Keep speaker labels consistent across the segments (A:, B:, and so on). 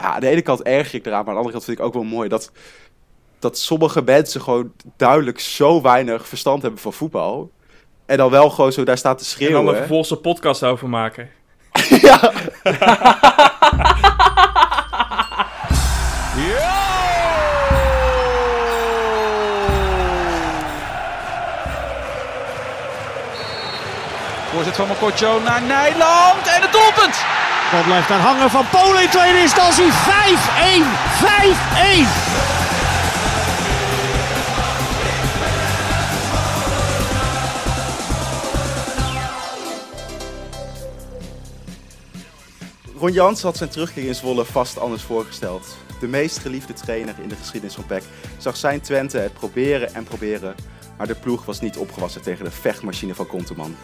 A: ja, aan de ene kant erg ik eraan, maar aan de andere kant vind ik ook wel mooi dat, dat sommige mensen gewoon duidelijk zo weinig verstand hebben van voetbal. En dan wel gewoon zo daar staat te
B: En
A: schreeuwen.
B: dan een vervolgens een podcast over maken.
A: ja.
C: Voorzet van Mokotjo naar Nijland en het doelpunt.
D: Bal blijft daar hangen van Polen in tweede instantie. 5-1. 5-1.
A: Ron Jans had zijn terugkeer in Zwolle vast anders voorgesteld. De meest geliefde trainer in de geschiedenis van PEC zag zijn Twente het proberen en proberen, maar de ploeg was niet opgewassen tegen de vechtmachine van Konteman.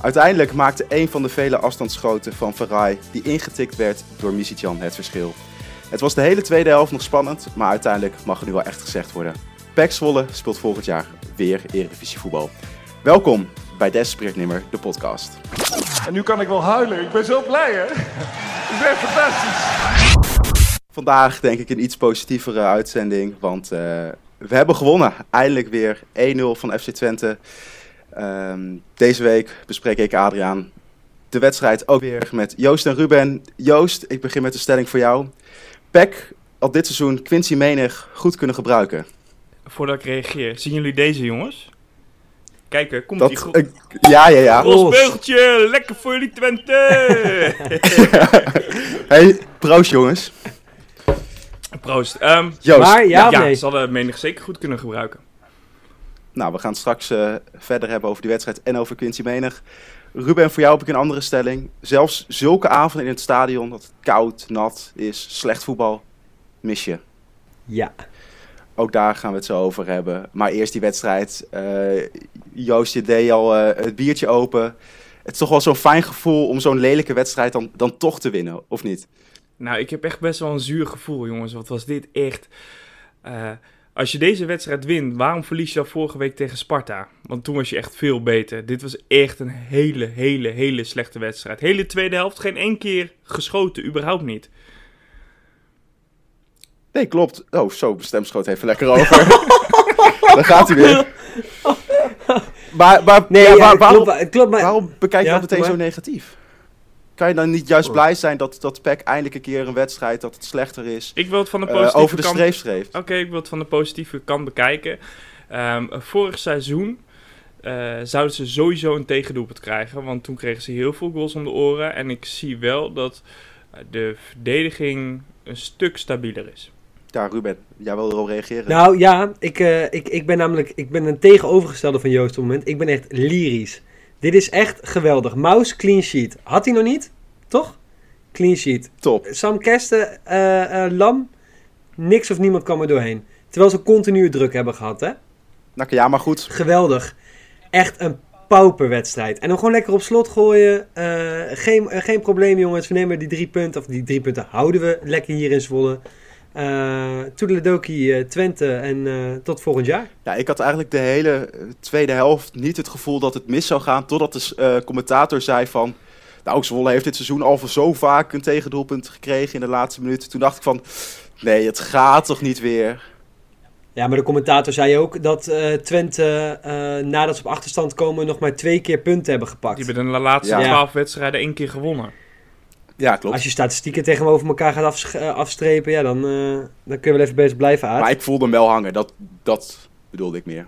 A: Uiteindelijk maakte een van de vele afstandsschoten van Verraai, die ingetikt werd door Misitjan, het verschil. Het was de hele tweede helft nog spannend, maar uiteindelijk mag er nu wel echt gezegd worden. PEC Zwolle speelt volgend jaar weer Eredivisie voetbal. Welkom bij Desperate de podcast.
E: En nu kan ik wel huilen. Ik ben zo blij, hè? Ik ben fantastisch.
A: Vandaag denk ik een iets positievere uitzending, want eh, we hebben gewonnen. Eindelijk weer 1-0 van FC Twente. Ehm, deze week bespreek ik Adriaan de wedstrijd ook weer met Joost en Ruben. Joost, ik begin met de stelling voor jou. PEC had dit seizoen Quincy Menig goed kunnen gebruiken.
B: Voordat ik reageer, zien jullie deze jongens? Kijk, er komt
A: Dat,
B: die gro-
A: eh, ja, ja, ja.
B: Rolsbeugeltje, lekker voor jullie Twente!
A: Hey, proost jongens.
B: Proost. Ehm,
A: Joost,
F: Maar ja,
B: ja,
F: nee?
B: ze hadden menig zeker goed kunnen gebruiken.
A: Nou, we gaan straks eh, verder hebben over die wedstrijd en over Quincy Menig. Ruben, voor jou heb ik een andere stelling. Zelfs zulke avonden in het stadion, dat het koud, nat is, slecht voetbal, mis je.
F: Ja.
A: Ook daar gaan we het zo over hebben. Maar eerst die wedstrijd. eh, Joost, je deed al eh, het biertje open. Het is toch wel zo'n fijn gevoel om zo'n lelijke wedstrijd dan, dan toch te winnen, of niet?
B: Nou, ik heb echt best wel een zuur gevoel, jongens. Wat was dit echt... Eh, als je deze wedstrijd wint, waarom verlies je dan vorige week tegen Sparta? Want toen was je echt veel beter. Dit was echt een hele, hele, hele slechte wedstrijd. Hele tweede helft, geen één keer geschoten, überhaupt niet.
A: Nee, klopt. Oh, zo, mijn stem schoot even lekker over. dan gaat hij weer. Maar, maar
F: Nee,
A: ja,
F: ja,
A: waar-
F: het
A: waarom,
F: klopt, het klopt, maar...
A: waarom bekijk je
F: Ja,
A: dat meteen zo negatief? Kan je dan niet juist blij zijn dat, dat PEC eindelijk een keer een wedstrijd, dat het slechter is,
B: Ik wil het van de
A: eh,
B: positieve
A: over de streef streeft?
B: Oké, ik wil het van de positieve kant bekijken. Ehm, vorig seizoen eh, zouden ze sowieso een tegendoelpunt krijgen. Want toen kregen ze heel veel goals om de oren. En ik zie wel dat de verdediging een stuk stabieler is.
A: Ja, Ruben, jij wil erop reageren?
F: Nou ja, ik, eh, ik, ik ben namelijk ik ben een tegenovergestelde van Joost op het moment. Ik ben echt lyrisch. Dit is echt geweldig. Maus clean sheet. Had hij nog niet? Toch? Clean sheet.
A: Top.
F: Sam Kersten, eh, eh, Lam, niks of niemand kwam er doorheen. Terwijl ze continu druk hebben gehad, hè?
A: Nou, ja, maar goed.
F: Geweldig. Echt een pauperwedstrijd. En dan gewoon lekker op slot gooien. Eh, geen, geen probleem, jongens. We nemen die drie punten. Of die drie punten houden we lekker hier in Zwolle. Eh Toedeledoki, eh, Twente en eh, tot volgend jaar.
A: Ja, ik had eigenlijk de hele tweede helft niet het gevoel dat het mis zou gaan. Totdat de eh, commentator zei van... Nou, Zwolle heeft dit seizoen al voor zo vaak een tegendoelpunt gekregen in de laatste minuut. Toen dacht ik van... Nee, het gaat toch niet weer?
F: Ja, maar de commentator zei ook dat eh, Twente, eh, nadat ze op achterstand komen, nog maar twee keer punten hebben gepakt.
B: Die hebben de laatste
A: Ja.
B: twaalf wedstrijden één keer gewonnen.
A: Ja, klopt.
F: Als je statistieken tegenover elkaar gaat eh, afstrepen, ja, dan, eh, dan kun je wel even bezig blijven, Aad.
A: Maar ik voelde hem wel hangen. Dat, dat bedoelde ik meer.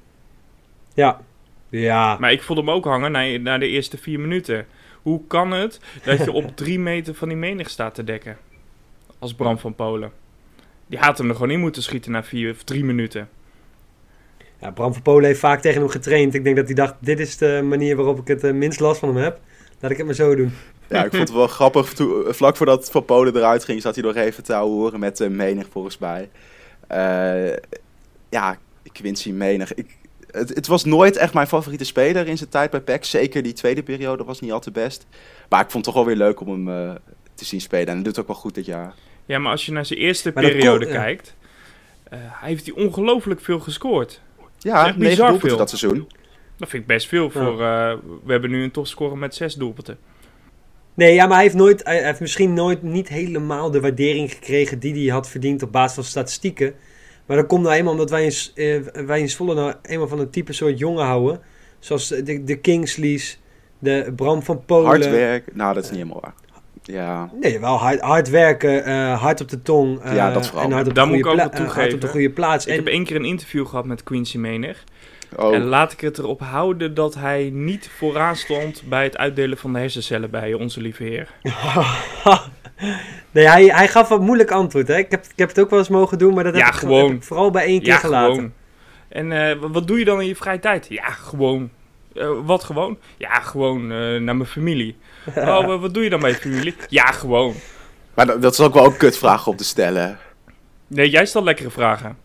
F: Ja. Ja.
B: Maar ik voelde hem ook hangen na, na de eerste vier minuten. Hoe kan het dat je op drie meter van die menig staat te dekken? Als Bram van Polen. Die had hem er gewoon in moeten schieten na vier of drie minuten.
F: Ja, Bram van Polen heeft vaak tegen hem getraind. Ik denk dat hij dacht, dit is de manier waarop ik het eh, minst last van hem heb. Laat ik het maar zo doen.
A: Ja, ik vond het wel grappig. Toen, eh, vlak voordat Van Polen eruit ging, zat hij nog even te horen met uh, Menig volgens mij. Eh, ja, Quincy Menig. Ik, het, het was nooit echt mijn favoriete speler in zijn tijd bij PEC. Zeker die tweede periode was niet al te best. Maar ik vond het toch wel weer leuk om hem eh, te zien spelen. En hij doet het ook wel goed dit jaar.
B: Ja, maar als je naar zijn eerste
F: Maar dat
B: periode
F: kon- ja.
B: kijkt... eh, hij heeft hij ongelooflijk veel gescoord.
A: Ja,
B: echt
A: negen
B: bizar
A: doelpunten
B: veel.
A: dat seizoen.
B: Dat vind ik best veel voor... eh, we hebben nu een topscorer met zes doelpunten.
F: Nee, ja, maar hij heeft, nooit, hij heeft misschien nooit niet helemaal de waardering gekregen die hij had verdiend op basis van statistieken. Maar dat komt nou eenmaal omdat wij in, eh, wij in Zwolle nou eenmaal van een type soort jongen houden. Zoals de, de Kingsleys, de Bram van Polen.
A: Hard werk. Nou, dat is niet helemaal waar. Ja,
F: Nee, wel hard, hard werken, eh, hard op de tong. eh,
A: Ja, dat vooral.
F: En hard op,
B: Daar
F: de
B: moet
F: goede
B: ik ook wel
F: eh, hard op de goede plaats.
B: Ik
F: En,
B: heb één keer een interview gehad met Quincy Menig.
A: Oh,
B: En laat ik het erop houden dat hij niet vooraan stond bij het uitdelen van de hersencellen bij onze lieve heer.
F: nee, hij, hij gaf een moeilijk antwoord. Hè? Ik, heb, ik heb het ook wel eens mogen doen, maar dat heb,
B: Ja,
F: ik,
B: gewoon.
F: heb ik vooral bij één keer
B: Ja,
F: gelaten.
B: gewoon. En eh, wa- wat doe je dan in je vrije tijd? Ja, gewoon. Eh, wat gewoon? Ja, gewoon eh, naar mijn familie. Oh, wa- wat doe je dan bij je familie? Ja, gewoon.
A: maar dat, dat is ook wel een kutvraag om te stellen.
B: Nee, jij stelt lekkere vragen.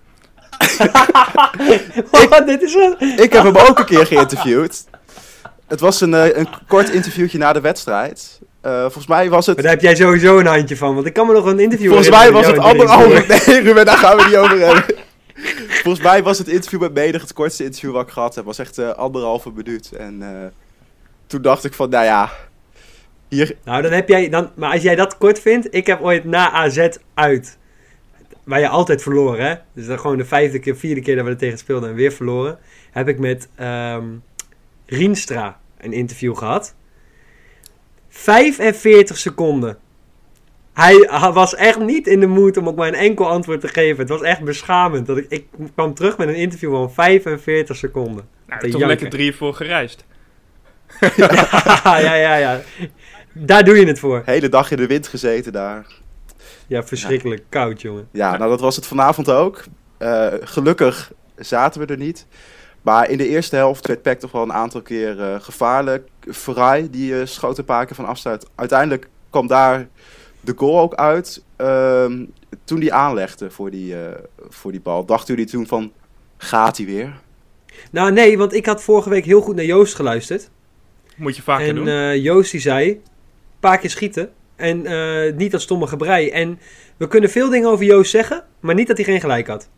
F: Oh, dit is.
A: Ik heb hem ook een keer geïnterviewd. Het was een, eh, een kort interviewtje na de wedstrijd. Eh, volgens mij was het...
F: Maar daar heb jij sowieso een handje van, want ik kan me nog een interview
A: Volgens mij was het anderhalve... Nee, Ruben, daar gaan we niet over hebben. Volgens mij was het interview met Menig het kortste interview wat ik gehad heb. Het was echt eh, anderhalve minuut. En eh, toen dacht ik van, nou ja... Hier,
F: Nou, dan heb jij... Dan, maar als jij dat kort vindt, ik heb ooit na AZ uit... Waar je altijd verloren, hè? Dus dan gewoon de vijfde keer, vierde keer dat we er tegen speelden en weer verloren. Heb ik met ehm Rienstra een interview gehad. 45 seconden. Hij was echt niet in de moed om ook maar een enkel antwoord te geven. Het was echt beschamend. Dat ik, ik kwam terug met een interview van 45 seconden.
B: Nou, toch
F: janken.
B: lekker drie voor gereisd.
F: ja, ja, ja. Daar doe je het voor.
A: hele dag in de wind gezeten daar.
F: Ja, verschrikkelijk koud, jongen.
A: Ja, nou dat was het vanavond ook. Eh, gelukkig zaten we er niet. Maar in de eerste helft werd Peck toch wel een aantal keer eh, gevaarlijk. Verraai, die eh, schoot een paar keer van afstand. Uiteindelijk kwam daar de goal ook uit. Ehm, toen die aanlegde voor die, eh, voor die bal, dachten jullie toen van, gaat hij weer?
F: Nou, nee, want ik had vorige week heel goed naar Joost geluisterd.
B: Moet je vaker
F: en
B: doen.
F: eh, Joost die zei, een paar keer schieten. En eh, niet dat stomme gebrei. En we kunnen veel dingen over Joost zeggen, maar niet dat hij geen gelijk had.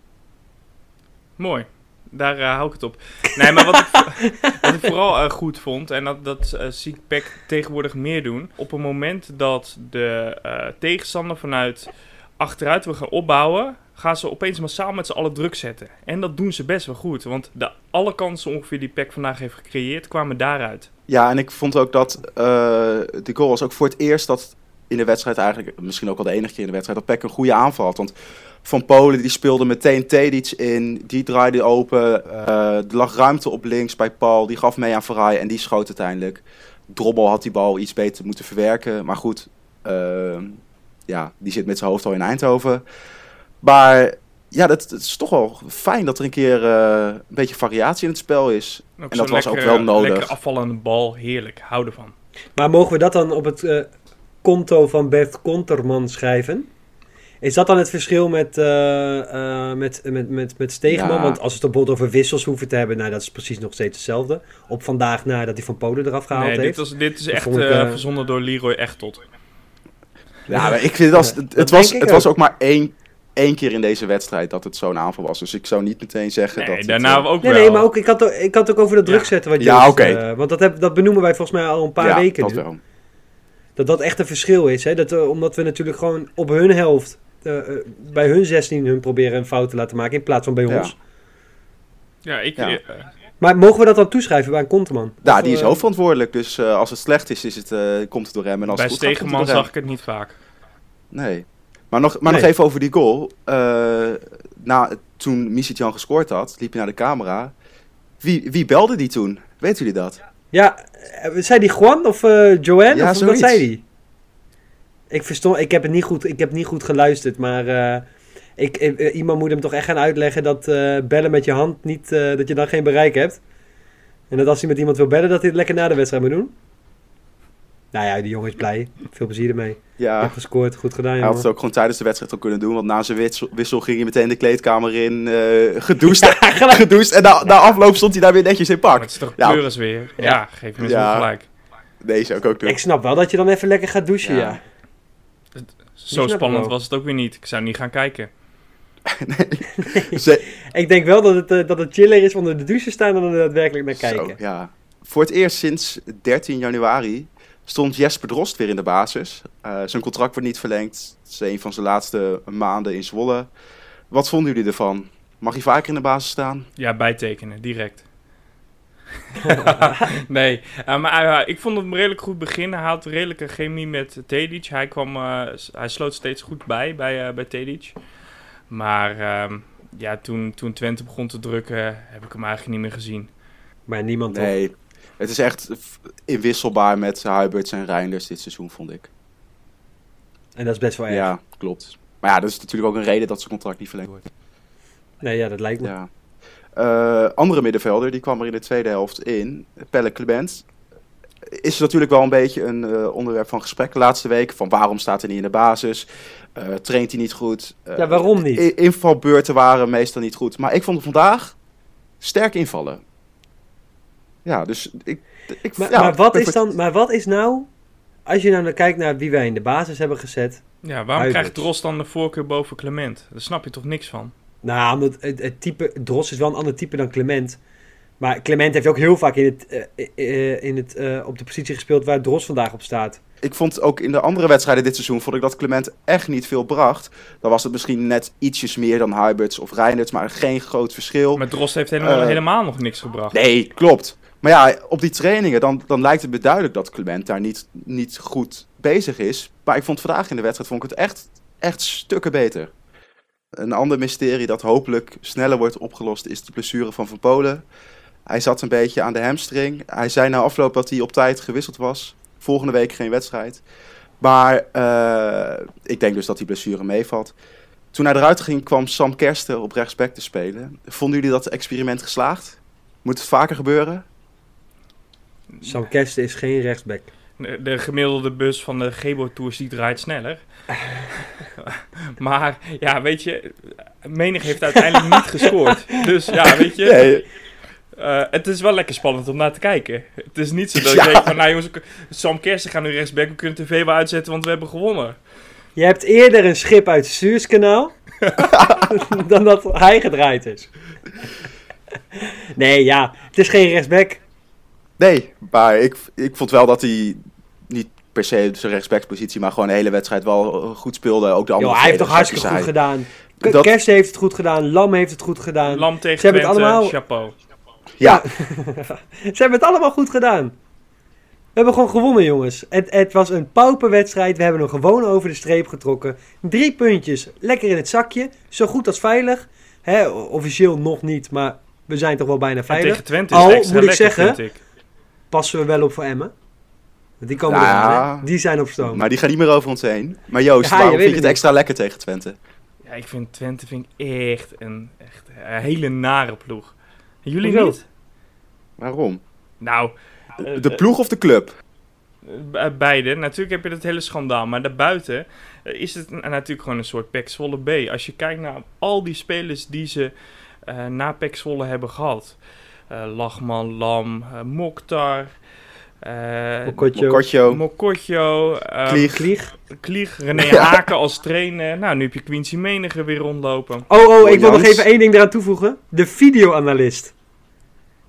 B: Mooi. Daar eh, hou ik het op. Nee, maar wat ik, wat ik vooral eh, goed vond, en dat, dat zie ik PEC tegenwoordig meer doen. Op het moment dat de eh, tegenstander vanuit achteruit wil gaan opbouwen, gaan ze opeens massaal met z'n allen druk zetten. En dat doen ze best wel goed. Want de, alle kansen ongeveer die PEC vandaag heeft gecreëerd, kwamen daaruit.
A: Ja, en ik vond ook dat eh, de goal was ook voor het eerst dat in de wedstrijd eigenlijk, misschien ook wel de enige keer in de wedstrijd, dat Peck een goede aanval had. Want Van Polen die speelde meteen Tedic in, die draaide open, eh, er lag ruimte op links bij Paul, die gaf mee aan Verraai en die schoot uiteindelijk. Drommel had die bal iets beter moeten verwerken, maar goed, eh, ja, die zit met zijn hoofd al in Eindhoven. Maar ja, dat, het is toch wel fijn dat er een keer eh, een beetje variatie in het spel is.
B: Ook
A: En dat was ook wel nodig.
B: Lekker afvallende bal, heerlijk. Hou ervan.
F: Maar mogen we dat dan op het konto van Bert Konterman schrijven? Is dat dan het verschil met, eh, eh, met, met, met, met Stegeman?
A: Ja.
F: Want als we het bijvoorbeeld over wissels hoeven te hebben, nou dat is precies nog steeds hetzelfde. Op vandaag nadat hij van Polen eraf gehaald
B: Nee, dit,
F: heeft.
B: was, dit is
F: Dat
B: echt
F: ik,
B: eh, verzonnen door Leroy Echtot.
A: Ja, maar ik vind het, was,
F: Ja,
A: het,
F: dat
A: was,
F: denk ik
A: het was
F: ook.
A: ook maar één, één keer in deze wedstrijd dat het zo'n aanval was. Dus ik zou niet meteen zeggen
B: Nee,
A: dat het,
B: daarna
A: eh,
B: ook
F: Nee,
B: wel.
F: nee, maar ook, ik, had, ook- ik had ook over dat
B: Ja.
F: druk zetten wat
A: Ja,
F: Joost,
A: oké.
F: eh, want dat, heb, dat benoemen wij volgens mij al een paar
A: ja,
F: weken
A: dat
F: nu.
A: wel.
F: Dat dat echt een verschil is. Hè? Dat, eh, omdat we natuurlijk gewoon op hun helft, eh, eh, bij hun 16 hun proberen een fout te laten maken in plaats van bij
A: Ja.
F: ons.
B: Ja, ik...
A: Ja.
F: Maar mogen we dat dan toeschrijven bij een Konteman?
A: Ja, die is hoofdverantwoordelijk. Dus eh, als het slecht is, is het, eh, komt het door hem. En als
B: bij
A: het goed gaat, komt het door hem.
B: zag ik het niet vaak.
A: Nee. Maar, nog, maar
F: Nee.
A: nog even over die goal. Eh, na, toen Misitjan gescoord had, liep hij naar de camera. Wie, wie belde die toen? Weten jullie dat?
F: Ja, eh, zei die Juan of eh Joanne?
A: Ja,
F: of wat zei die? Ik verstond, ik heb het niet goed, ik heb niet goed geluisterd, maar eh, ik, iemand moet hem toch echt gaan uitleggen dat bellen met je hand niet, dat je dan geen bereik hebt. En dat als hij met iemand wil bellen, dat hij het lekker na de wedstrijd moet doen. Nou ja, die jongen is blij. Veel plezier ermee. Je
A: Ja,
F: hebt gescoord, goed gedaan
A: hij had het ook gewoon tijdens de wedstrijd al kunnen doen. Want na zijn wissel, wissel ging hij meteen de kleedkamer in, eh gedoucht. gedoucht en na, na afloop stond hij daar weer netjes in pak.
B: het is toch
A: Ja.
B: pleuris weer. Ja, geef me
A: Ja.
B: zo gelijk.
A: Nee, zou ik ook doen.
F: Ik snap wel dat je dan even lekker gaat douchen,
A: Ja.
F: ja.
B: Zo spannend was het ook weer niet. Ik zou niet gaan kijken.
A: Ze-
F: Ik denk wel dat het, eh, dat het chiller is onder de douche staan dan er daadwerkelijk naar kijken.
A: Zo, ja. Voor het eerst sinds 13 januari stond Jesper Drost weer in de basis. Eh, zijn contract wordt niet verlengd. Het is een van zijn laatste maanden in Zwolle. Wat vonden jullie ervan? Mag hij vaker in de basis staan?
B: Ja, bijtekenen, direct. nee, eh, maar eh, ik vond het een redelijk goed begin. Hij had redelijke chemie met Tedic. Hij, kwam, eh, hij sloot steeds goed bij, bij, eh, bij Tedic. Maar ehm, ja, toen, toen Twente begon te drukken, heb ik hem eigenlijk niet meer gezien.
F: Maar niemand toch?
A: Het is echt inwisselbaar met Huiberts en Reinders dit seizoen, vond ik.
F: En dat is best wel erg.
A: Ja, klopt. Maar ja, dat is natuurlijk ook een reden dat zijn contract niet verlengd wordt.
F: Nee, ja, dat lijkt me.
A: Ja. Eh, andere middenvelder, die kwam er in de tweede helft in. Pelle Clement. Is natuurlijk wel een beetje een eh, onderwerp van gesprek de laatste week. Van waarom staat hij niet in de basis? Eh, traint hij niet goed?
F: Ja, waarom niet?
A: Invalbeurten waren meestal niet goed. Maar ik vond hem vandaag sterk invallen. Ja, dus ik... ik
F: Maar,
A: ja,
F: maar, wat is dan, maar wat is nou, als je nou naar- kijkt naar wie wij in de basis hebben gezet.
B: Ja, waarom krijgt Drost dan de voorkeur boven Clement? Daar snap je toch niks van?
F: Nou, omdat het, het type, Dros is wel een ander type dan Clement. Maar Clement heeft ook heel vaak in het, eh, eh, in het, eh, op de positie gespeeld waar Dros vandaag op staat.
A: Ik vond ook in de andere wedstrijden dit seizoen vond ik dat Clement echt niet veel bracht. Dan was het misschien net ietsjes meer dan Huiberts of Reiners, maar geen groot verschil.
B: Maar Drost heeft helemaal, helemaal nog niks gebracht.
A: Nee, klopt. Maar ja, op die trainingen dan, dan lijkt het me duidelijk dat Clement daar niet, niet goed bezig is. Maar ik vond vandaag in de wedstrijd vond ik het echt, echt stukken beter. Een ander mysterie dat hopelijk sneller wordt opgelost is de blessure van Van Polen. Hij zat een beetje aan de hamstring. Hij zei na afloop dat hij op tijd gewisseld was. Volgende week geen wedstrijd. Maar eh, ik denk dus dat die blessure meevalt. Toen hij eruit ging, kwam Sam Kersten op rechtsback te spelen. Vonden jullie dat experiment geslaagd? Moet het vaker gebeuren?
F: Sam Kersten is geen rechtsback.
B: De, de gemiddelde bus van de Gebo Tours die draait sneller. maar ja, weet je, menig heeft uiteindelijk niet gescoord. Dus ja, weet je,
A: Nee,
B: eh, het is wel lekker spannend om naar te kijken. Het is niet zo dat je
A: Ja.
B: denkt van, nou jongens, Sam Kersen gaat nu rechtsback, we kunnen tv wel uitzetten, want we hebben gewonnen.
F: Je hebt eerder een schip uit het Suezkanaal dan dat hij gedraaid is. Nee, ja, het is geen rechtsback.
A: Nee maar ik, ik vond wel dat hij niet per se zijn rechtsbackspositie, maar gewoon de hele wedstrijd wel eh, goed speelde. Ook de andere
F: Yo, hij heeft toch hartstikke goed gedaan. K-
A: Dat-
F: Kersten heeft het goed gedaan. Lam heeft het goed gedaan.
B: Lam tegen
F: Ze hebben het
B: Twente,
F: allemaal-
B: chapeau.
A: Ja,
F: Ze hebben het allemaal goed gedaan. We hebben gewoon gewonnen, jongens. Het, het was een pauperwedstrijd. We hebben hem gewoon over de streep getrokken. Drie puntjes, lekker in het zakje. Zo goed als veilig. Hè, officieel nog niet, maar we zijn toch wel bijna
B: En
F: veilig.
B: tegen Twente is
F: Al,
B: extra
F: moet ik
B: lekker,
F: zeggen,
B: vind ik.
F: Passen we wel op voor Emmen. Want die komen
A: Ja.
F: eraan, hè? Die zijn op stoom.
A: maar die gaat niet meer over ons heen. Maar Joost,
F: Ja, je
A: waarom vind je
F: het
A: extra lekker tegen Twente?
B: Ja, ik vind Twente vind ik echt een, echt een hele nare ploeg. Jullie
F: Hoezo?
B: niet?
A: Waarom?
B: Nou,
A: De ploeg of de club?
B: Eh, Beide. Natuurlijk heb je dat hele schandaal. Maar daarbuiten eh, is het natuurlijk gewoon een soort Pek Zwolle B. Als je kijkt naar al die spelers die ze eh, na Pek Zwolle hebben gehad. Eh, Lachman, Lam, eh, Mokhtar, eh
F: Mokotjo.
A: Mokotjo,
B: Mokotjo, eh,
A: Klieg.
F: Klieg.
B: Klieg, René
A: Ja.
B: Haken als trainer. Nou, nu heb je Quincy Meniger weer rondlopen.
F: Oh, oh, ik wil nog even één ding eraan toevoegen. De videoanalist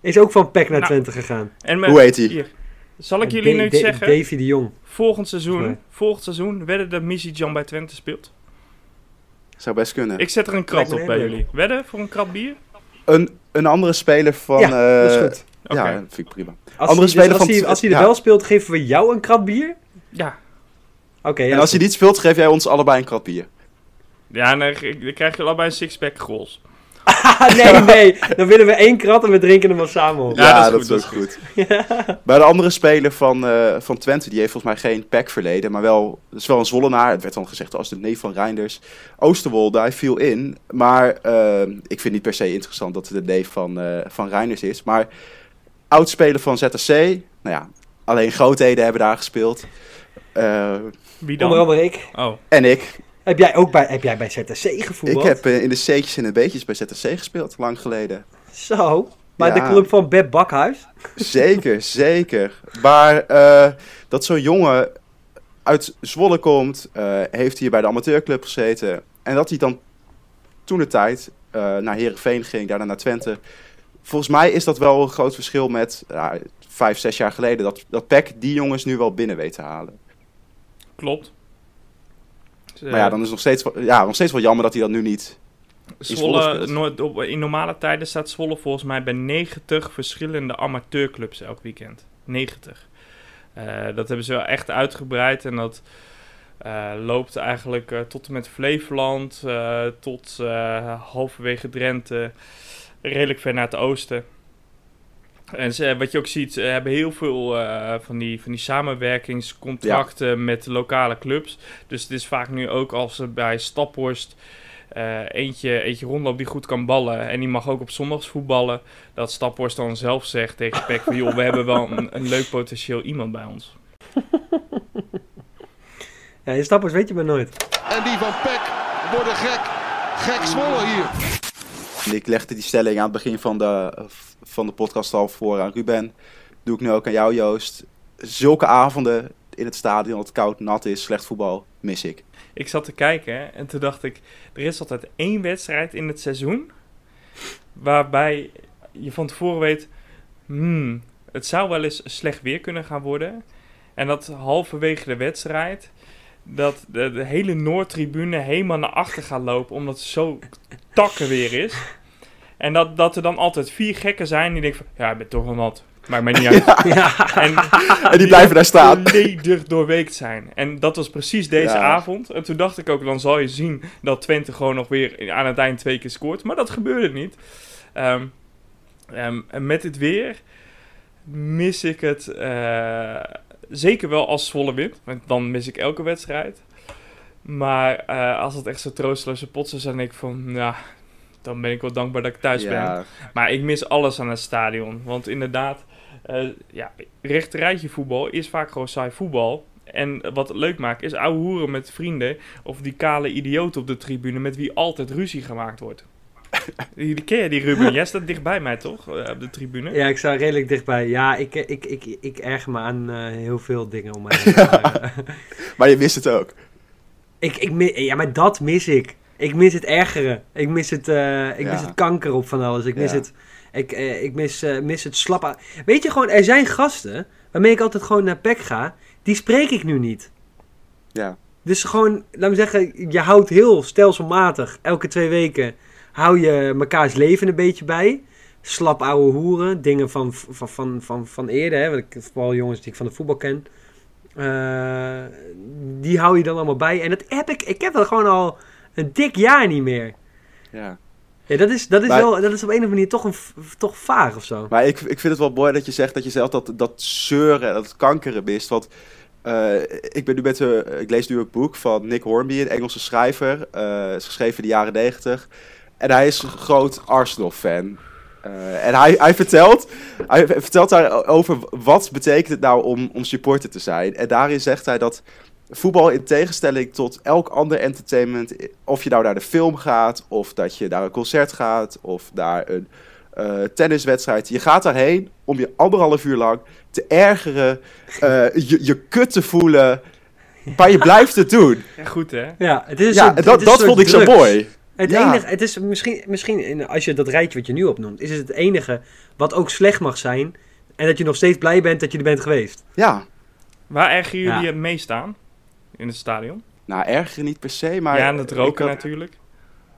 F: is ook van PEC naar
B: Nou.
F: Twente gegaan.
B: En met-
A: Hoe heet hij?
B: hier. Zal ik jullie nu zeggen?
F: Davy de Jong.
B: Volgend seizoen,
F: Nee.
B: volgend seizoen wedden dat Missy Jan bij Twente speelt.
A: Zou best kunnen.
B: Ik zet er een krat op bij jullie. Wedden voor een krat bier?
A: Een, een andere speler van...
F: Ja, dat is
A: eh,
F: goed.
B: Oké.
A: Ja, dat vind ik prima.
F: Als
A: Andere
F: hij, dus
A: speler
F: als
A: van
F: hij, als hij er
A: ja.
F: wel speelt, geven we jou een krat bier?
B: Ja.
F: Oké, ja.
A: en als hij niet speelt, geef jij ons allebei een krat bier.
B: Ja, en dan, krijg je allebei een sixpack grols.
F: Nee, nee. Dan willen we één krat en we drinken hem wel samen op.
B: Ja, dat is goed,
A: ook goed. Maar de andere speler van, eh, van Twente, die heeft volgens mij geen pack verleden, maar wel, dat is wel een Zwollenaar. Het werd dan gezegd als de neef van Reinders. Oosterwolde, hij viel in, maar eh, ik vind niet per se interessant dat het de neef van, eh, van Reinders is. Maar oudspeler van ZSC, nou ja, alleen grootheden hebben daar gespeeld. Eh,
B: Wie dan?
F: Onder andere ik.
B: Oh,
A: en ik.
F: Heb jij ook bij, heb jij bij ZSC
A: Ik
F: gevoetbald?
A: heb eh, in de C'tjes en de B'tjes bij ZSC gespeeld, lang geleden.
F: Zo. Maar
A: Ja.
F: de club van Beb Bakhuis?
A: Zeker, zeker. Maar eh, dat zo'n jongen uit Zwolle komt, eh, heeft hier bij de amateurclub gezeten. En dat hij dan toen de tijd eh, naar Herenveen ging, daarna naar Twente. Volgens mij is dat wel een groot verschil met. ja, vijf, zes jaar geleden. Dat, dat PEC die jongens nu wel binnen weet te halen.
B: Klopt.
A: Maar ja, dan is het nog steeds, wel- ja, nog steeds wel jammer dat hij dat nu niet... Zwolle
B: in normale tijden staat Zwolle volgens mij bij 90 verschillende amateurclubs elk weekend. 90. Eh, dat hebben ze wel echt uitgebreid en dat eh, loopt eigenlijk eh, tot en met Flevoland, eh, tot eh, halverwege Drenthe, redelijk ver naar het oosten. En ze, wat je ook ziet, ze hebben heel veel eh, van, die, van die samenwerkingscontracten met lokale clubs. Dus het is vaak nu ook als ze bij Staphorst eh, eentje, eentje rondloopt die goed kan ballen. En die mag ook op zondags voetballen. Dat Staphorst dan zelf zegt tegen Peck van... joh, we hebben wel een, een leuk potentieel iemand bij ons.
F: Ja, in stappers weet je maar nooit.
G: En die van Peck worden gek. Gek Zwolle hier.
A: Ik legde die stelling aan het begin van de, van de podcast al voor aan Ruben. Doe ik nu ook aan jou, Joost. Zulke avonden in het stadion, dat het koud, nat is, slecht voetbal, mis ik.
B: Ik zat te kijken en toen dacht ik... er is altijd één wedstrijd in het seizoen... waarbij je van tevoren weet... Hmm, het zou wel eens slecht weer kunnen gaan worden. En dat halverwege de wedstrijd... dat de, de hele Noordtribune helemaal naar achter gaat lopen... omdat het zo takken weer is. En dat, dat er dan altijd vier gekken zijn die denken van... ja, ik ben toch wel nat. Maakt mij niet uit.
F: Ja,
B: En,
A: En die blijven daar staan.
B: volledig doorweekt zijn. En dat was precies deze
A: Ja.
B: avond. En toen dacht ik ook, dan zal je zien dat Twente gewoon nog weer aan het eind twee keer scoort. Maar dat gebeurde niet. Ehm, ehm, en met het weer mis ik het eh, zeker wel als Zwolle wint. Want dan mis ik elke wedstrijd. Maar eh, als het echt zo troosteloze pot zou zijn, denk ik van, ja, dan ben ik wel dankbaar dat ik thuis ben. Maar ik mis alles aan het stadion. Want inderdaad, eh ja, rechterrijtje voetbal is vaak gewoon saai voetbal. En wat het leuk maakt is ouwe hoeren met vrienden. Of die kale idioot op de tribune met wie altijd ruzie gemaakt wordt. Die, die ken je die Ruben? Jij staat dichtbij mij toch? eh, op de tribune.
F: ja, ik sta redelijk dichtbij. Ja, ik, ik, ik, ik, erger me aan eh, heel veel dingen om mij heen. Maar, eh,
A: maar je mist het ook.
F: ik, ik, ja, maar dat mis ik. Ik mis het ergeren. Ik mis het, eh, ik mis het kanker op van alles. Ik mis
A: Ja.
F: het, ik, eh, ik mis, eh, mis het slappen. Weet je gewoon, er zijn gasten waarmee ik altijd gewoon naar PEC ga. Die spreek ik nu niet.
A: Ja.
F: Dus gewoon, laat me zeggen, je houdt heel stelselmatig, elke twee weken, hou je mekaars leven een beetje bij. Slap ouwe hoeren, dingen van, van, van, van, van eerder, hè, ik, vooral jongens die ik van de voetbal ken. Eh, die hou je dan allemaal bij. En dat heb ik, ik heb dat gewoon al een dik jaar niet meer.
A: ja.
F: Ja, dat is, dat is,
A: Maar-
F: wel, dat is op een of andere manier toch, een, toch vaag of zo.
A: Maar ik, ik vind het wel mooi dat je zegt dat je zelf dat, dat zeuren, dat kankeren mist. Want eh, ik, ben nu met, eh, ik lees nu een boek van Nick Hornby, een Engelse schrijver. eh, is geschreven in de jaren 90. En hij is een groot Arsenal-fan. Eh, en hij, hij, vertelt, hij vertelt daar over wat betekent het nou om, om supporter te zijn. En daarin zegt hij dat voetbal in tegenstelling tot elk ander entertainment, of je nou naar de film gaat, of dat je naar een concert gaat, of naar een eh, tenniswedstrijd. Je gaat daarheen om je anderhalf uur lang te ergeren, eh, je, je kut te voelen, maar je blijft het doen.
B: Ja, goed hè?
F: Ja, het is
A: Ja,
F: soort-
A: en
F: het
A: dat,
F: is
A: dat vond ik zo mooi.
F: Het
A: Ja.
F: enige, het is misschien, misschien in- als je dat rijtje wat je nu opnoemt, is het het enige wat ook slecht mag zijn. En dat je nog steeds blij bent dat je er bent geweest.
A: Ja,
B: Waar ergeren jullie
F: Ja.
B: het meest aan? In het stadion?
A: nou ergeren niet per se, maar...
B: ja, aan het roken
A: had-
B: natuurlijk.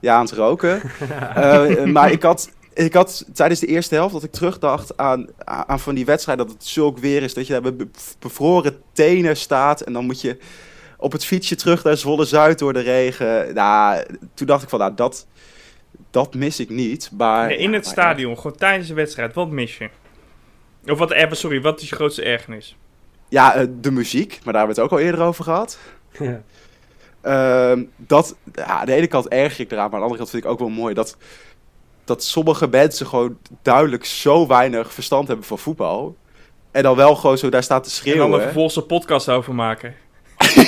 A: Ja, aan het roken. Eh, maar ik had, ik had tijdens de eerste helft dat ik terugdacht aan, aan van die wedstrijd dat het zulk weer is dat je daar met be- bevroren tenen staat en dan moet je op het fietsje terug naar Zwolle Zuid door de regen. Nou, toen dacht ik van, nou, dat, dat mis ik niet. Maar,
B: Nee, in het
A: maar-
B: stadion, gewoon tijdens de wedstrijd, wat mis je? Of wat, eh, sorry, wat is je grootste ergernis?
A: Ja, eh, de muziek, maar daar hebben we het ook al eerder over gehad.
F: Ja.
A: Ehm, dat, ja, aan de ene kant erger ik eraan, maar aan de andere kant vind ik ook wel mooi dat, dat sommige mensen gewoon duidelijk zo weinig verstand hebben van voetbal. En dan wel gewoon zo daar staat te
B: En
A: schreeuwen.
B: dan er vervolgens een podcast over maken.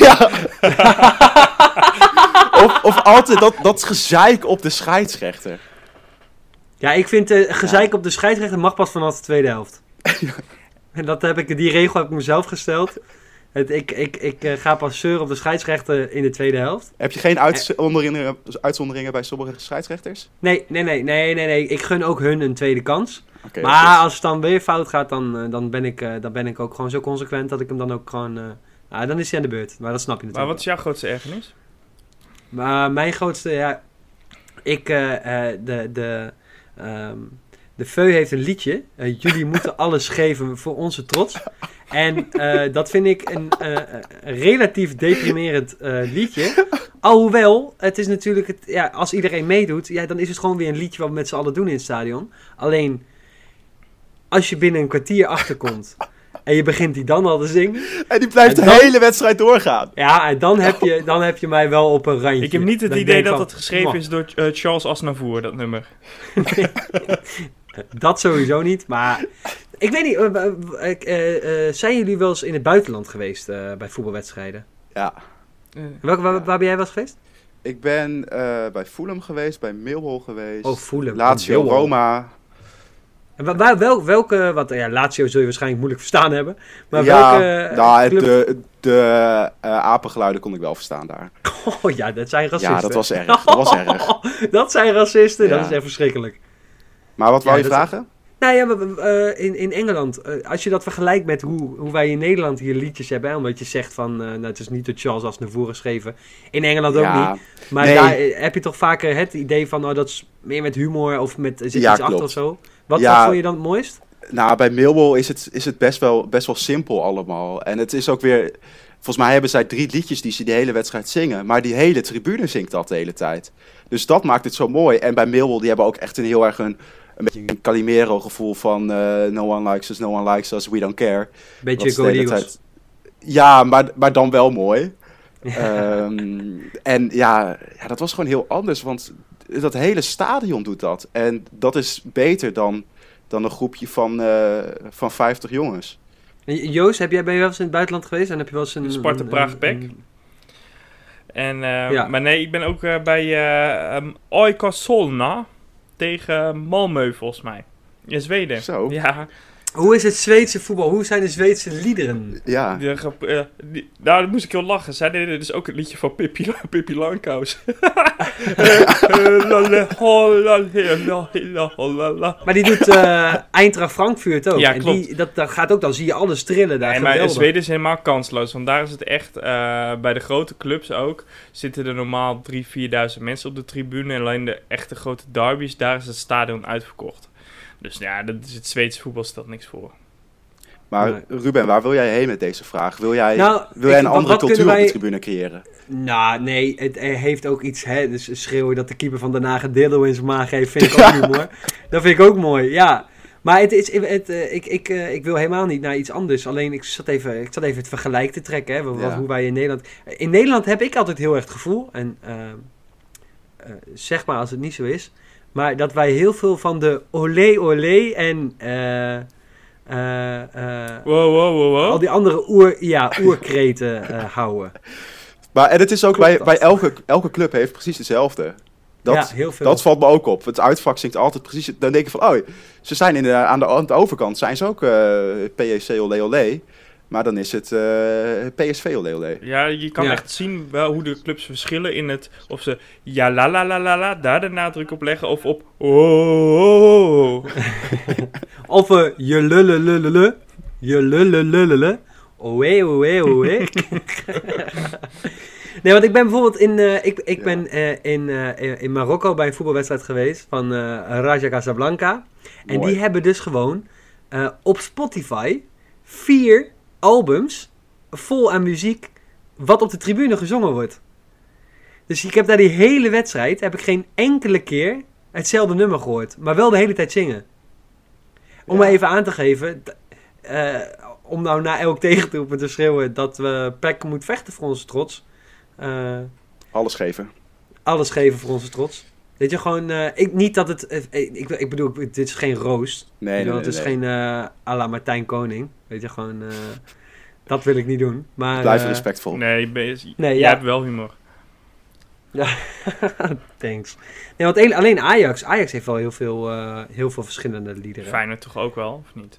A: ja. of, of altijd dat, dat gezeik op de scheidsrechter.
F: Ja, ik vind eh gezeik op de scheidsrechter mag pas vanaf de tweede helft. En dat heb ik, die regel heb ik mezelf gesteld. Het, ik ik, ik eh, ga pas zeuren op de scheidsrechter in de tweede helft.
A: Heb je geen uitzonderingen, uitzonderingen bij sommige scheidsrechters?
F: Nee, nee, nee, nee, nee, nee. Ik gun ook hun een tweede kans. Maar als het dan weer fout gaat, dan, eh, dan, ben ik, eh, dan ben ik ook gewoon zo consequent dat ik hem dan ook gewoon... ah, dan is hij aan de beurt. Maar dat snap je
B: Maar
F: natuurlijk.
B: wat is jouw grootste ergernis?
F: Maar mijn grootste, ja, ik, eh, de, de, ehm, de Veu heeft een liedje. Eh, jullie moeten alles geven voor onze trots. En dat vind ik een, relatief deprimerend liedje. Alhoewel, het is natuurlijk, het, ja, als iedereen meedoet, ja, dan is het gewoon weer een liedje wat we met z'n allen doen in het stadion. Alleen, als je binnen een kwartier achterkomt en je begint die dan al te zingen,
A: En die blijft
F: En
A: de hele wedstrijd doorgaan.
F: ja, en dan heb je, dan heb je mij wel op een randje.
B: Ik heb niet het
F: Dan
B: idee dat
F: van,
B: het geschreven is door eh, Charles Aznavour, dat nummer.
F: Dat sowieso niet, maar ik weet niet, eh, eh, zijn jullie wel eens in het buitenland geweest eh, bij voetbalwedstrijden?
A: Ja.
F: Welke, waar, waar ben jij wel eens geweest?
A: Ik ben eh, bij Fulham geweest, bij Millwall geweest.
F: Oh, Fulham.
A: Lazio,
F: Millwall.
A: Roma.
F: En wa- waar, wel, welke, wat, ja, Lazio zul je waarschijnlijk moeilijk verstaan hebben, maar
A: ja,
F: welke eh,
A: nou,
F: club-
A: de, de eh, apengeluiden kon ik wel verstaan daar.
F: Oh ja, dat zijn racisten.
A: Ja, dat was erg. Dat was erg.
F: dat zijn racisten, dat is echt verschrikkelijk.
A: Maar wat wou
F: Ja,
A: je
F: dat-
A: vragen?
F: Nou ja, maar, eh, in, in Engeland, eh, als je dat vergelijkt met hoe, hoe wij in Nederland hier liedjes hebben, hè, omdat je zegt van, eh, nou, het is niet door Charles Aznavour geschreven, in Engeland ook
A: ja,
F: niet. Maar
A: Nee.
F: daar eh, heb je toch vaker het idee van, oh, dat is meer met humor of met, zit achter of zo. Wat,
A: Ja.
F: wat vond je dan het mooist?
A: nou, bij Millwall is het, is het best, wel, best wel simpel allemaal. En het is ook weer... Volgens mij hebben zij drie liedjes die ze de hele wedstrijd zingen. Maar die hele tribune zingt dat de hele tijd. Dus dat maakt het zo mooi. En bij Millwall, die hebben ook echt een heel erg een... Een beetje een Calimero gevoel van... eh, no one likes us, no one likes us, we don't care.
F: Beetje Go Eagles.
A: Ja, maar, maar dan wel mooi. Ehm, en ja, ja, dat was gewoon heel anders, want dat hele stadion doet dat. En dat is beter dan, dan een groepje van, eh, van 50 jongens.
F: En Joost, heb jij, ben je wel eens in het buitenland geweest? En heb je wel eens een...
B: Sparta Praag
F: een-
B: En, eh,
F: Ja.
B: Maar nee, ik ben ook eh, bij eh um, AIK Solna tegen Malmö volgens mij. In Zweden.
A: Zo.
B: Ja,
F: Hoe is het Zweedse voetbal? Hoe zijn de Zweedse liederen?
A: Ja,
B: eh, die- nou, daar moest ik heel lachen. Zij deden dus ook het liedje van Pippi, Pippi Langkous.
F: Maar die doet eh Eintracht Frankfurt ook.
B: Ja,
F: en
B: klopt.
F: Die, dat, dat gaat ook, dan zie je alles trillen daar.
B: Nee, maar. Zweden is helemaal kansloos. Want daar is het echt, eh, bij de grote clubs ook, zitten er normaal 3.000, 4.000 mensen op de tribune. En alleen de echte grote derbies, daar is het stadion uitverkocht. Dus ja, dat is het Zweedse voetbal stelt niks voor.
A: maar
F: Nee.
A: Ruben, waar wil jij heen met deze vraag? Wil jij,
F: Nou,
A: wil jij een andere cultuur op de tribune creëren?
F: Nou, nee, het heeft ook iets, hè. Dus schreeuwen dat de keeper van Den Haag een dildo in zijn maag heeft, vind ik ook humor. Dat vind ik ook mooi, ja. Maar het is, het, eh, ik, ik, eh, ik wil helemaal niet naar iets anders. Alleen, ik zat even, ik zat even het vergelijk te trekken, hè. Wat,
A: Ja.
F: hoe wij in Nederland... In Nederland heb ik altijd heel erg het gevoel, en eh, zeg maar als het niet zo is, maar dat wij heel veel van de olé olé en... eh, eh, eh,
B: Wow, wow, wow, wow.
F: al die andere oer, ja, oerkreten eh, houden.
A: Maar en het is ook
F: Klopt
A: bij, bij elke, elke club heeft precies hetzelfde. Dat,
F: ja, heel veel.
A: Dat valt me ook op. Het uitvak zingt altijd precies. Dan denk je van, oh, ze zijn in de, aan, de, aan de overkant zijn ze ook eh PSC olé olé. Maar dan is het eh, PSV olé.
B: Ja, je kan
F: Ja.
B: echt zien wel hoe de clubs verschillen in het... Of ze ja la la la la la daar de nadruk op leggen of op oh, oh, oh.
F: Of uh, je lullulululu. Je lullulululu. Oé, oé, oé. Nee, want ik ben bijvoorbeeld in, eh, ik, ik
A: Ja.
F: ben eh, in, eh, in Marokko bij een voetbalwedstrijd geweest van eh, Raja Casablanca. En
A: Mooi.
F: die hebben dus gewoon eh, op Spotify vier albums vol aan muziek wat op de tribune gezongen wordt. Dus ik heb daar die hele wedstrijd, heb ik geen enkele keer hetzelfde nummer gehoord. Maar wel de hele tijd zingen. Om
A: Ja.
F: maar even aan te geven, eh, om nou na elk tegendoelpunt te schreeuwen dat we PEC moet vechten voor onze trots. Eh,
A: Alles geven.
F: alles geven voor onze trots. Weet je, gewoon, eh, ik, niet dat het, eh, ik, ik bedoel, dit is geen roost.
A: Nee, nee,
F: het is
A: nee.
F: geen eh à la Martijn Koning. Weet je, gewoon, eh, dat wil ik niet doen. Maar,
A: Blijf
F: eh,
A: respectvol.
B: Nee, je-
F: Nee,
B: jij
F: ja.
B: hebt wel humor.
F: Thanks. Nee, want alleen- alleen Ajax, Ajax heeft wel heel veel, eh, heel veel verschillende liederen.
B: Feyenoord toch ook wel, of niet?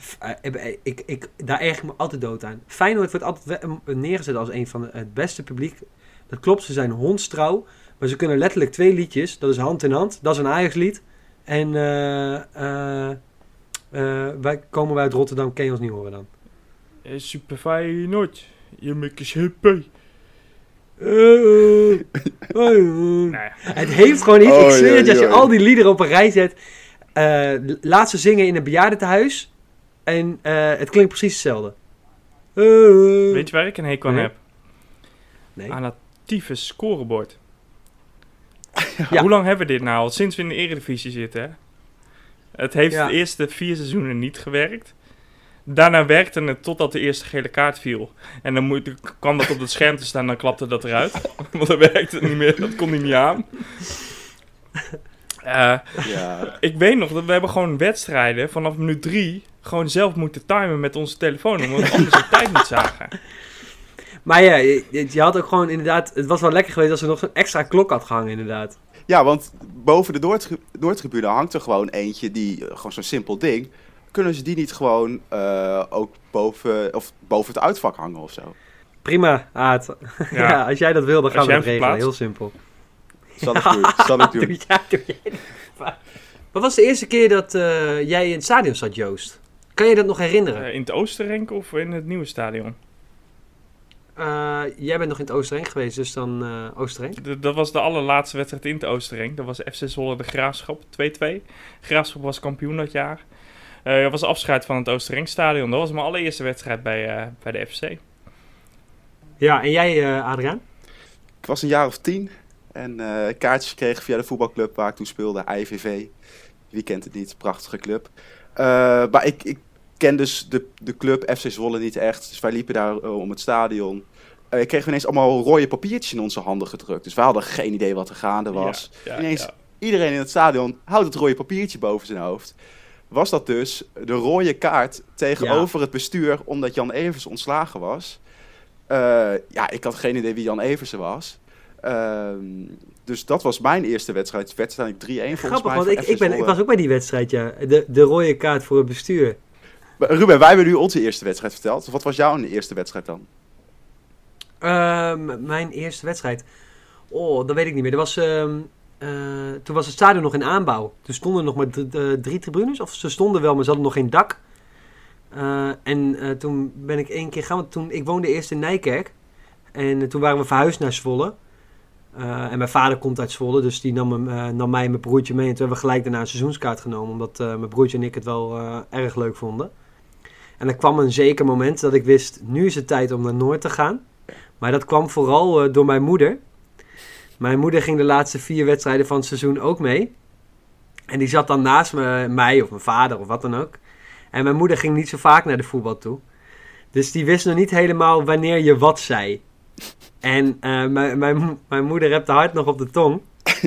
F: F- eh, eh, ik, ik, daar erg ik me altijd dood aan. Feyenoord wordt altijd eh, neergezet als een van de- het beste publiek. Dat klopt, ze zijn hondstrouw. Maar ze kunnen letterlijk twee liedjes. Dat is Hand in Hand. Dat is een Ajax lied. En eh, eh, eh, wij komen wij uit Rotterdam, ken je ons niet horen dan?
B: Super Feyenoord. Je maakt eens hippie.
F: Eh,
B: Nee,
F: Het heeft gewoon iets. ik
A: Oei,
F: zweer het je, als je al die liederen op een rij zet. eh, laat ze zingen in een bejaardentehuis. En eh, het klinkt precies hetzelfde.
B: Weet je waar ik een hekel aan
F: Nee.
B: heb?
F: Nee.
B: Aan dat tyfus scorebord.
F: Ja.
B: Hoe lang hebben we dit nou al? Sinds we in de eredivisie zitten, hè? Het heeft
F: Ja.
B: de eerste vier seizoenen niet gewerkt. Daarna werkte het totdat de eerste gele kaart viel. En dan moet, kwam dat op het scherm te staan, dan klapte dat eruit. Want dan werkte het niet meer, dat kon hij niet aan. Eh,
A: Ja.
B: ik weet nog dat we hebben gewoon wedstrijden vanaf minuut drie gewoon zelf moeten timen met onze telefoon, omdat we anders de tijd niet zagen.
F: Maar ja, je, je had ook gewoon inderdaad... Het was wel lekker geweest als er nog zo'n extra klok had gehangen inderdaad.
A: ja, want boven de Noordtri- Noordtribune hangt er gewoon eentje die, eh, gewoon zo'n simpel ding. Kunnen ze die niet gewoon eh, ook boven, of boven het uitvak hangen of zo?
F: Prima, Aad. Ja.
B: Ja.
F: als jij dat wil, dan gaan
B: Als
F: we
B: hem
F: regelen. Heel simpel.
A: Zal ik doen. Zal ik doen.
F: Doe jij, doe jij. Wat was de eerste keer dat eh, jij in het stadion zat, Joost? Kan je dat nog herinneren?
B: In het Oosterrenk of in het nieuwe stadion?
F: Eh, jij bent nog in het Oosterrenk geweest, dus dan eh.
B: D- dat was de allerlaatste wedstrijd in het Oosterrenk. Dat was FC Zwolle de Graafschap 2-2. Graafschap was kampioen dat jaar. Eh dat was afscheid van het Oosterrenkstadion. Dat was mijn allereerste wedstrijd bij, eh, bij de FC.
F: Ja, en jij, eh Adriaan?
A: Ik was een jaar of tien en eh, kaartjes gekregen via de voetbalclub waar ik toen speelde, IVV. Wie kent het niet? Prachtige club. Eh, maar ik, ik ken dus de, de club FC Zwolle niet echt. Dus wij liepen daar eh, om het stadion. Eh ik kreeg ineens allemaal rode papiertjes in onze handen gedrukt. Dus wij hadden geen idee wat er gaande was.
B: Ja, ja,
A: Ineens
B: ja.
A: iedereen in het stadion houdt het rode papiertje boven zijn hoofd. Was dat dus de rode kaart tegenover het bestuur omdat Jan Evers ontslagen was? Eh, ja, ik had geen idee wie Jan Eversen was. Ehm, dus dat was mijn eerste wedstrijd. Uiteindelijk 3-1 volgens
F: Grappig,
A: mij.
F: want ik, ik, ben, ik was ook bij die wedstrijd, ja. De, de rode kaart voor het bestuur.
A: Ruben, wij hebben nu onze eerste wedstrijd verteld. Wat was jouw eerste wedstrijd dan?
F: Ehm, mijn eerste wedstrijd. Oh, dat weet ik niet meer. Er was, ehm, eh, toen was het stadion nog in aanbouw. Toen stonden nog maar eh, drie tribunes. Of ze stonden wel, maar ze hadden nog geen dak. Eh, en toen ben ik één keer gaan. Want toen, ik woonde eerst in Nijkerk. En toen waren we verhuisd naar Zwolle. En mijn vader komt uit Zwolle, dus die nam, nam mij en mijn broertje mee. En toen hebben we gelijk daarna een seizoenskaart genomen, omdat mijn broertje en ik het wel erg leuk vonden. En er kwam een zeker moment dat ik wist, nu is het tijd om naar Noord te gaan. Maar dat kwam vooral eh, door mijn moeder. Mijn moeder ging de laatste vier wedstrijden van het seizoen ook mee. En die zat dan naast me, mij of mijn vader of wat dan ook. En mijn moeder ging niet zo vaak naar de voetbal toe. Dus die wist nog niet helemaal wanneer je wat zei. En eh, mijn, mijn, mijn moeder hebt de hart nog op de tong.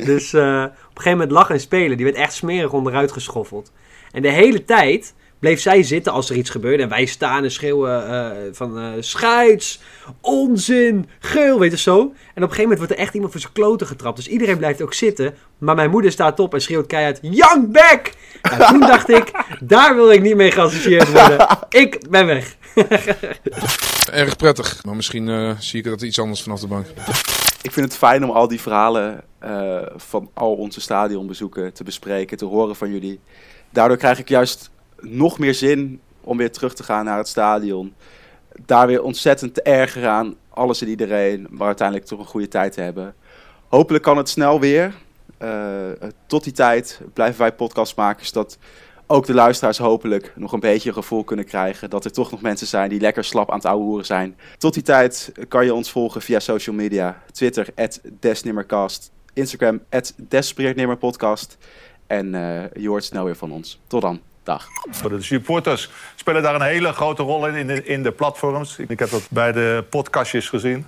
F: Dus eh, op een gegeven moment lag en spelen. Die werd echt smerig onderuit geschoffeld. En de hele tijd bleef zij zitten als er iets gebeurde. En wij staan en schreeuwen eh, van eh scheids, onzin, geel, weet je zo. En op een gegeven moment wordt er echt iemand voor zijn kloten getrapt. Dus iedereen blijft ook zitten. Maar mijn moeder staat op en schreeuwt keihard, Young Back! Nou, toen dacht ik, daar wil ik niet mee geassocieerd worden. Ik ben weg.
H: Erg prettig, maar misschien eh, zie ik dat iets anders vanaf de bank.
A: Ik vind het fijn om al die verhalen eh, van al onze stadionbezoeken te bespreken, te horen van jullie. Daardoor krijg ik juist nog meer zin om weer terug te gaan naar het stadion. Daar weer ontzettend te ergeren aan alles en iedereen, maar uiteindelijk toch een goede tijd te hebben. Hopelijk kan het snel weer. Eh, tot die tijd blijven wij podcastmakers dat ook de luisteraars hopelijk nog een beetje een gevoel kunnen krijgen dat er toch nog mensen zijn die lekker slap aan het ouwehoeren zijn. Tot die tijd kan je ons volgen via social media. Twitter, Desnimmercast. Instagram, Despereerdnimmerpodcast. En eh, je hoort snel weer van ons. Tot dan.
I: De supporters spelen daar een hele grote rol in, in de, in de platforms. Ik heb dat bij de podcastjes gezien.